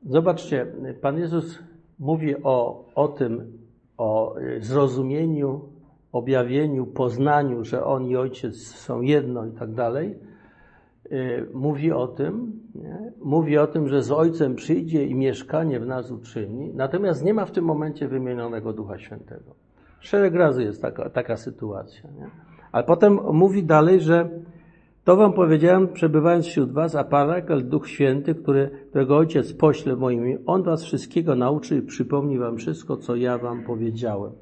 Zobaczcie, Pan Jezus mówi o, o tym, o zrozumieniu, objawieniu, poznaniu, że On i Ojciec są jedno i tak dalej. Mówi o tym, nie? mówi o tym, że z Ojcem przyjdzie i mieszkanie w nas uczyni, natomiast nie ma w tym momencie wymienionego Ducha Świętego. Szereg razy jest taka, taka sytuacja. Nie? Ale potem mówi dalej, że to wam powiedziałem, przebywając wśród was, a Parakal, Duch Święty, który, którego Ojciec pośle w moim On was wszystkiego nauczy i przypomni wam wszystko, co ja wam powiedziałem.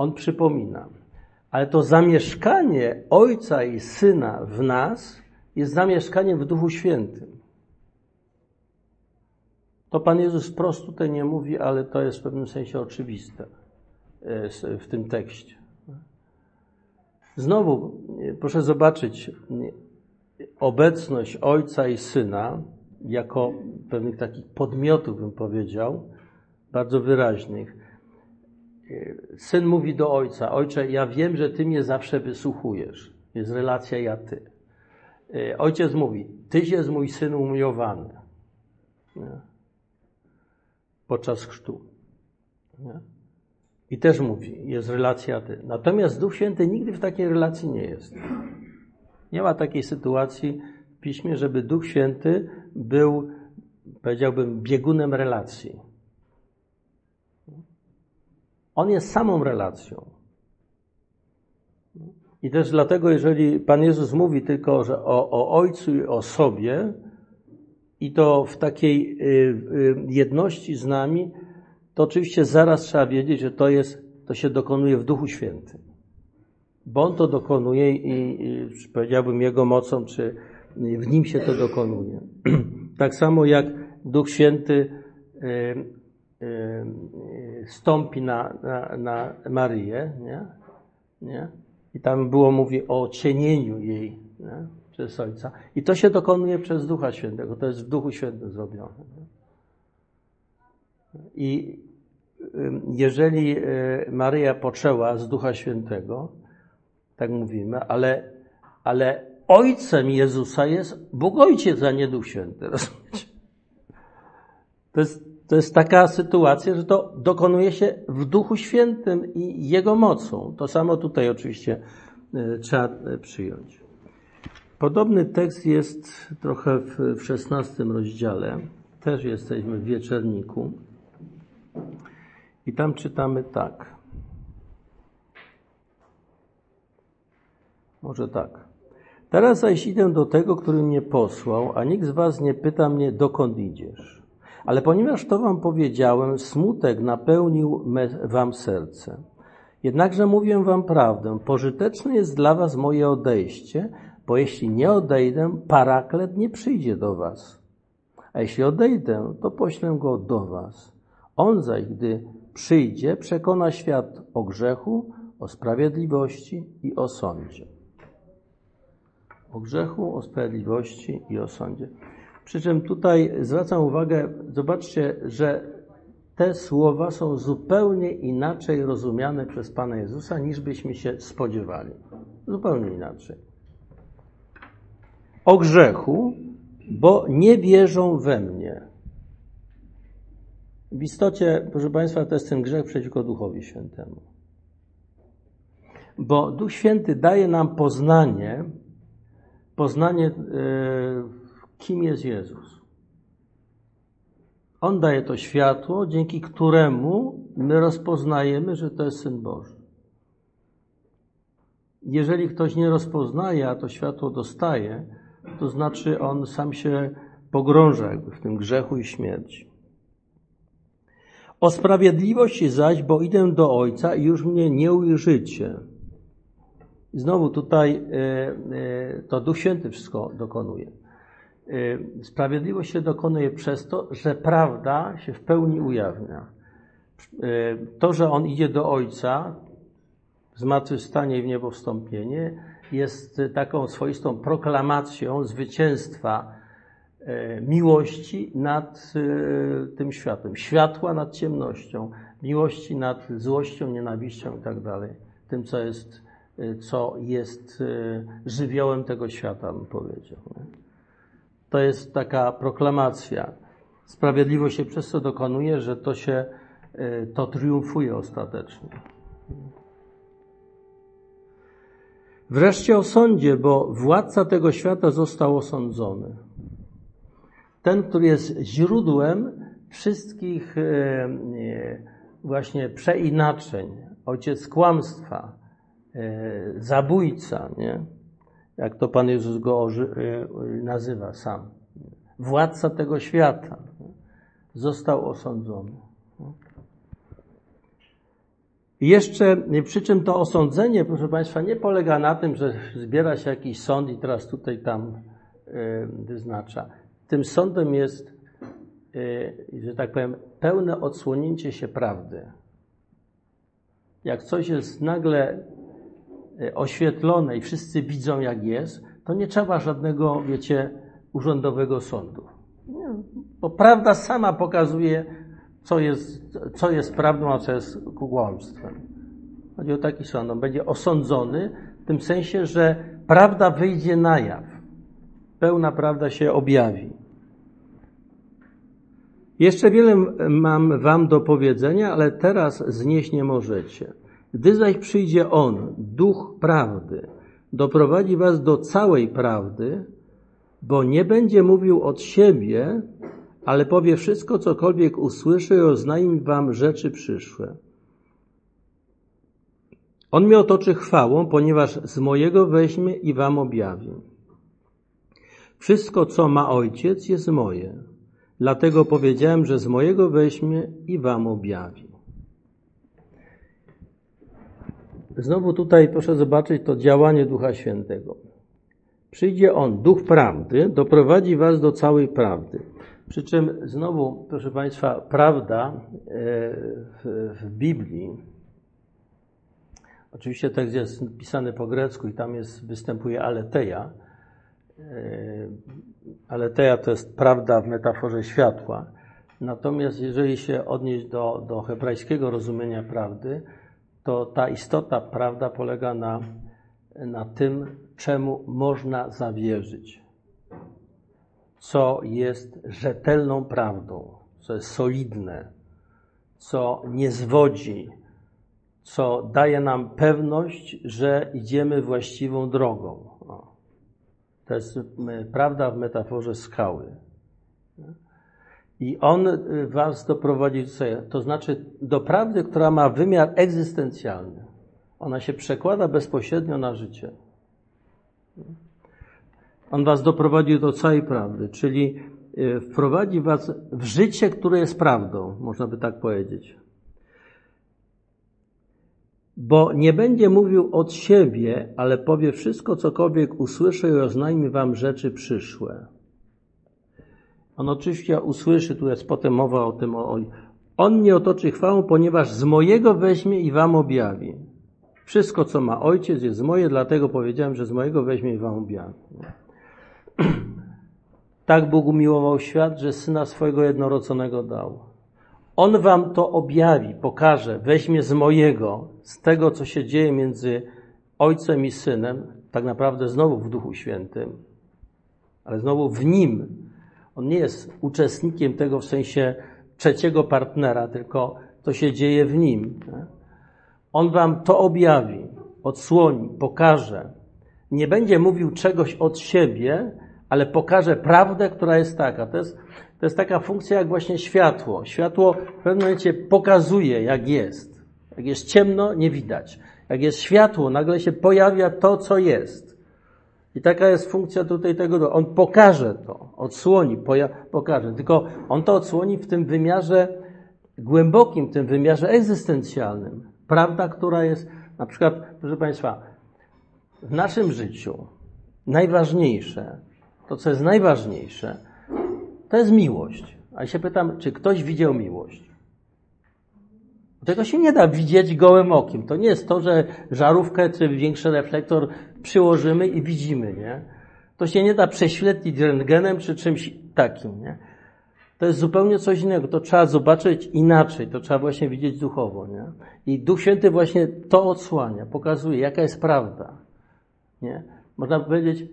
On przypomina. Ale to zamieszkanie Ojca i Syna w nas jest zamieszkaniem w Duchu Świętym. To Pan Jezus wprost tutaj nie mówi, ale to jest w pewnym sensie oczywiste e, w tym tekście. Znowu, proszę zobaczyć, obecność Ojca i Syna jako pewnych takich podmiotów, bym powiedział, bardzo wyraźnych. Syn mówi do Ojca, Ojcze, ja wiem, że Ty mnie zawsze wysłuchujesz. Jest relacja ja-Ty. Ojciec mówi, Tyś jest mój Syn umiłowany. Nie? Podczas chrztu. Nie? I też mówi, jest relacja ty. Natomiast Duch Święty nigdy w takiej relacji nie jest. Nie ma takiej sytuacji w piśmie, żeby Duch Święty był, powiedziałbym, biegunem relacji. On jest samą relacją. I też dlatego, jeżeli Pan Jezus mówi tylko że o, o Ojcu i o sobie, i to w takiej y, y, jedności z nami, to oczywiście zaraz trzeba wiedzieć, że to jest, to się dokonuje w Duchu Świętym. Bo On to dokonuje i, i powiedziałbym Jego mocą, czy w Nim się to dokonuje. tak samo jak Duch Święty y, stąpi na, na, na Maryję, nie? Nie? I tam było mówi o cienieniu jej nie? przez Ojca. I to się dokonuje przez Ducha Świętego. To jest w Duchu Świętym zrobione. Nie? I jeżeli e, Maryja poczęła z Ducha Świętego, tak mówimy, ale, ale ojcem Jezusa jest Bóg Ojciec, a nie Duch Święty. Rozumiecie? To jest, to jest taka sytuacja, że to dokonuje się w Duchu Świętym i Jego mocą. To samo tutaj oczywiście e, trzeba e, przyjąć. Podobny tekst jest trochę w, 16 rozdziale. Też jesteśmy w wieczerniku. I tam czytamy tak. Może tak. Teraz zaś idę do tego, który mnie posłał, a nikt z was nie pyta mnie, dokąd idziesz. Ale ponieważ to wam powiedziałem, smutek napełnił wam serce. Jednakże mówię wam prawdę, pożyteczne jest dla was moje odejście, bo jeśli nie odejdę, paraklet nie przyjdzie do was. A jeśli odejdę, to poślę go do was. On zaś, gdy przyjdzie, przekona świat o grzechu, o sprawiedliwości i o sądzie. O grzechu, o sprawiedliwości i o sądzie. Przy czym tutaj zwracam uwagę, zobaczcie, że te słowa są zupełnie inaczej rozumiane przez Pana Jezusa, niż byśmy się spodziewali. Zupełnie inaczej. O grzechu, bo nie wierzą we mnie. W istocie, proszę Państwa, to jest ten grzech przeciwko Duchowi Świętemu. Bo Duch Święty daje nam poznanie, poznanie, e, kim jest Jezus. On daje to światło, dzięki któremu my rozpoznajemy, że to jest Syn Boży. Jeżeli ktoś nie rozpoznaje, a to światło dostaje, to znaczy on sam się pogrąża jakby w tym grzechu i śmierci. O sprawiedliwości zaś, bo idę do Ojca i już mnie nie ujrzycie. Znowu tutaj e, e, to Duch Święty wszystko dokonuje. E, sprawiedliwość się dokonuje przez to, że prawda się w pełni ujawnia. To, że On idzie do Ojca, zmartwychwstanie i w niebo wstąpienie, jest taką swoistą proklamacją zwycięstwa E, miłości nad tym światem, światła nad ciemnością, miłości nad złością, nienawiścią i tak. Tym, co jest, co jest żywiołem tego świata, bym powiedział. To jest taka proklamacja. Sprawiedliwość się przez to dokonuje, że to się, y, to triumfuje ostatecznie. Wreszcie o sądzie, bo władca tego świata został osądzony. Ten, który jest źródłem wszystkich y, y, właśnie przeinaczeń, ojciec kłamstwa, zabójca, nie? Jak to Pan Jezus go nazywa sam władca tego świata, został osądzony. I jeszcze, przy czym to osądzenie, proszę Państwa, nie polega na tym, że zbiera się jakiś sąd i teraz tutaj tam e, wyznacza. Tym sądem jest, e, że tak powiem, pełne odsłonięcie się prawdy. Jak coś jest nagle e, oświetlone i wszyscy widzą, jak jest, to nie trzeba żadnego, wiecie, urzędowego sądu. Bo prawda sama pokazuje, co jest, co jest prawdą, a co jest kłamstwem. Chodzi o taki sąd. On będzie osądzony w tym sensie, że prawda wyjdzie na jaw. Pełna prawda się objawi. Jeszcze wiele mam wam do powiedzenia, ale teraz znieść nie możecie. Gdy zaś przyjdzie On, Duch Prawdy, doprowadzi was do całej prawdy, bo nie będzie mówił od siebie, ale powie wszystko, cokolwiek usłyszy i oznajmi wam rzeczy przyszłe. On mnie otoczy chwałą, ponieważ z mojego weźmie i wam objawi. Wszystko, co ma ojciec, jest moje. Dlatego powiedziałem, że z mojego weźmie i wam objawi. Znowu tutaj proszę zobaczyć to działanie Ducha Świętego. Przyjdzie On, Duch Prawdy, doprowadzi was do całej prawdy. Przy czym znowu, proszę Państwa, prawda e, w, w Biblii, oczywiście tekst jest pisany po grecku i tam jest, występuje aleteja. E, aleteja to jest prawda w metaforze światła. Natomiast jeżeli się odnieść do, do hebrajskiego rozumienia prawdy, to ta istota prawda polega na, na tym, czemu można zawierzyć, co jest rzetelną prawdą, co jest solidne, co nie zwodzi, co daje nam pewność, że idziemy właściwą drogą. To jest prawda w metaforze skały. I on y, was doprowadzi do to znaczy do prawdy, która ma wymiar egzystencjalny. Ona się przekłada bezpośrednio na życie. On was doprowadzi do całej prawdy, czyli e, wprowadzi was w życie, które jest prawdą, można by tak powiedzieć. Bo nie będzie mówił od siebie, ale powie wszystko, cokolwiek usłyszy i oznajmi wam rzeczy przyszłe. On oczywiście usłyszy, tu jest potem mowa o tym, o, on mnie otoczy chwałą, ponieważ z mojego weźmie i wam objawi. Wszystko, co ma ojciec, jest moje, dlatego powiedziałem, że z mojego weźmie i wam objawi. Tak Bóg umiłował świat, że syna swojego jednorodzonego dał. On wam to objawi, pokaże, weźmie z mojego, z tego, co się dzieje między ojcem i synem, tak naprawdę znowu w Duchu Świętym, ale znowu w nim. On nie jest uczestnikiem tego w sensie trzeciego partnera, tylko to się dzieje w nim. On wam to objawi, odsłoni, pokaże. Nie będzie mówił czegoś od siebie, ale pokaże prawdę, która jest taka. To jest, to jest taka funkcja jak właśnie światło. Światło w pewnym momencie pokazuje, jak jest. Jak jest ciemno, nie widać. Jak jest światło, nagle się pojawia to, co jest. I taka jest funkcja tutaj tego. On pokaże to, odsłoni, pokaże. Tylko on to odsłoni w tym wymiarze głębokim, w tym wymiarze egzystencjalnym. Prawda, która jest, na przykład, proszę Państwa, w naszym życiu najważniejsze, to co jest najważniejsze, to jest miłość. A ja się pytam, czy ktoś widział miłość? Tego się nie da widzieć gołym okiem. To nie jest to, że żarówkę czy większy reflektor przyłożymy i widzimy, nie? To się nie da prześwietlić rentgenem czy czymś takim, nie? To jest zupełnie coś innego. To trzeba zobaczyć inaczej. To trzeba właśnie widzieć duchowo, nie? I Duch Święty właśnie to odsłania, pokazuje, jaka jest prawda. Nie? Można powiedzieć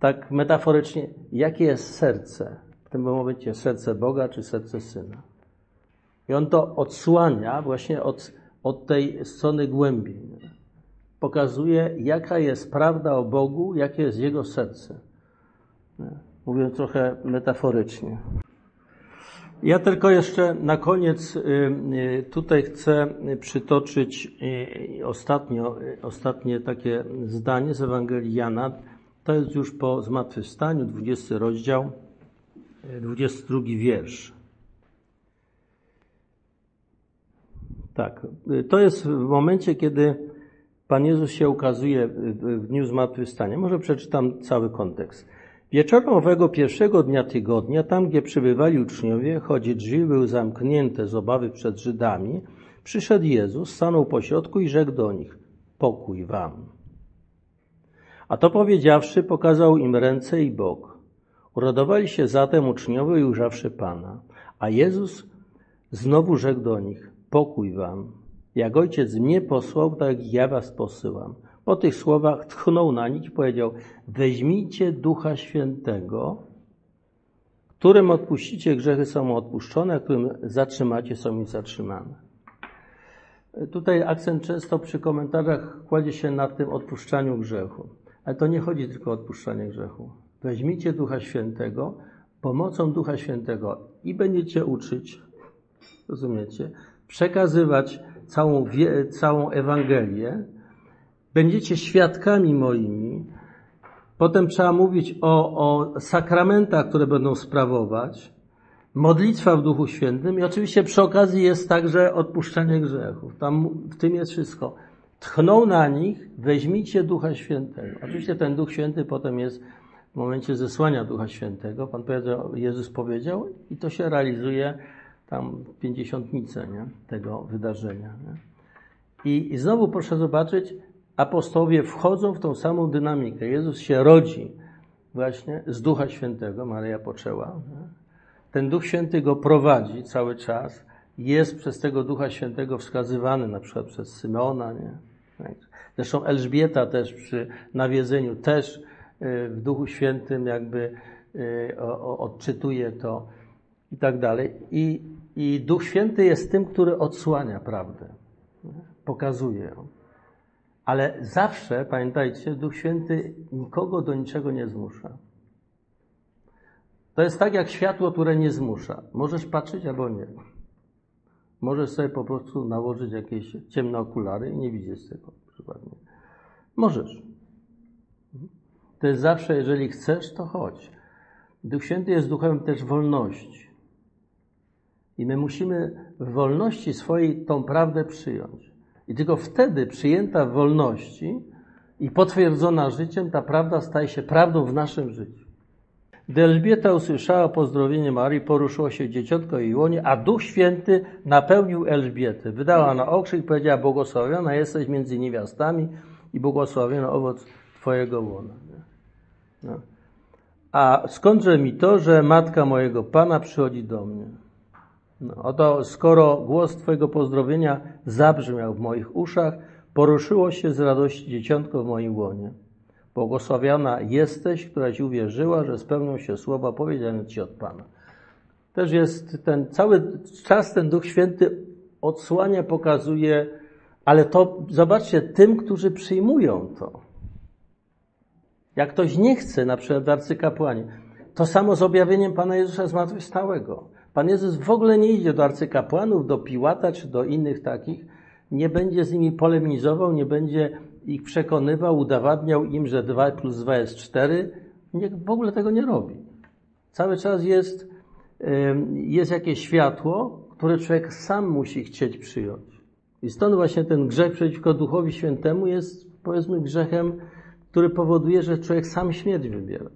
tak metaforycznie, jakie jest serce. tym momencie serce Boga czy serce Syna. I on to odsłania właśnie od, od tej strony głębiej. Pokazuje, jaka jest prawda o Bogu, jakie jest Jego serce. Mówię trochę metaforycznie. Ja tylko jeszcze na koniec y, y, tutaj chcę przytoczyć y, ostatnio, ostatnie takie zdanie z Ewangelii Jana. To jest już po zmartwychwstaniu, 20 rozdział, 22 wiersz. Tak, to jest w momencie, kiedy Pan Jezus się ukazuje w dniu zmartwychwstania. Może przeczytam cały kontekst. Wieczorem owego pierwszego dnia tygodnia, tam gdzie przybywali uczniowie, choć drzwi były zamknięte z obawy przed Żydami, przyszedł Jezus, stanął pośrodku i rzekł do nich, pokój wam. A to powiedziawszy, pokazał im ręce i bok. Uradowali się zatem uczniowie i ujrzawszy Pana. A Jezus znowu rzekł do nich, pokój wam. Jak ojciec mnie posłał, tak ja was posyłam. Po tych słowach tchnął na nich i powiedział: Weźmijcie Ducha Świętego, którym odpuścicie grzechy są odpuszczone, którym zatrzymacie są mi zatrzymane. Tutaj akcent często przy komentarzach kładzie się na tym odpuszczaniu grzechu. Ale to nie chodzi tylko o odpuszczanie grzechu. Weźmijcie Ducha Świętego, pomocą Ducha Świętego i będziecie uczyć, rozumiecie, przekazywać całą, całą Ewangelię, będziecie świadkami moimi. Potem trzeba mówić o, o sakramentach, które będą sprawować, modlitwa w Duchu Świętym i oczywiście przy okazji jest także odpuszczenie grzechów. Tam w tym jest wszystko. Tchną na nich, weźmijcie Ducha Świętego. Oczywiście ten Duch Święty potem jest w momencie zesłania Ducha Świętego. Pan powiedział, Jezus powiedział i to się realizuje tam pięćdziesiątnicę nie? tego wydarzenia. Nie? I, I znowu proszę zobaczyć, apostołowie wchodzą w tą samą dynamikę. Jezus się rodzi właśnie z Ducha Świętego, Maryja poczęła. Ten Duch Święty go prowadzi cały czas. Jest przez tego Ducha Świętego wskazywany, na przykład przez Symeona. Nie? Zresztą Elżbieta też przy nawiedzeniu też y, w Duchu Świętym jakby y, odczytuje to i tak dalej. I, I Duch Święty jest tym, który odsłania prawdę, pokazuje ją. Ale zawsze, pamiętajcie, Duch Święty nikogo do niczego nie zmusza. To jest tak jak światło, które nie zmusza. Możesz patrzeć albo nie. Możesz sobie po prostu nałożyć jakieś ciemne okulary i nie widzieć tego przykładnie. Możesz. To jest zawsze, jeżeli chcesz, to chodź. Duch Święty jest duchem też wolności. I my musimy w wolności swojej tą prawdę przyjąć. I tylko wtedy przyjęta w wolności i potwierdzona życiem, ta prawda staje się prawdą w naszym życiu. Gdy Elżbieta usłyszała pozdrowienie Marii, poruszyło się dzieciątko jej łonie, a Duch Święty napełnił Elżbietę. Wydała na okrzyk i powiedziała, błogosławiona jesteś między niewiastami i błogosławiony owoc Twojego łona. No. A skądże mi to, że matka mojego Pana przychodzi do mnie? No, oto skoro głos Twojego pozdrowienia zabrzmiał w moich uszach, poruszyło się z radości dzieciątko w moim łonie. Błogosławiona jesteś, któraś uwierzyła, że spełnią się słowa powiedziane Ci od Pana. Też jest ten cały czas ten Duch Święty odsłania, pokazuje, ale to zobaczcie, tym, którzy przyjmują to. Jak ktoś nie chce, na przykład arcykapłanie, to samo z objawieniem Pana Jezusa zmartwychwstałego. Pan Jezus w ogóle nie idzie do arcykapłanów, do Piłata czy do innych takich, nie będzie z nimi polemizował, nie będzie ich przekonywał, udowadniał im, że 2 plus 2 jest 4. Nie, w ogóle tego nie robi. Cały czas jest, jest jakieś światło, które człowiek sam musi chcieć przyjąć. I stąd właśnie ten grzech przeciwko Duchowi Świętemu jest, powiedzmy, grzechem, który powoduje, że człowiek sam śmierć wybiera.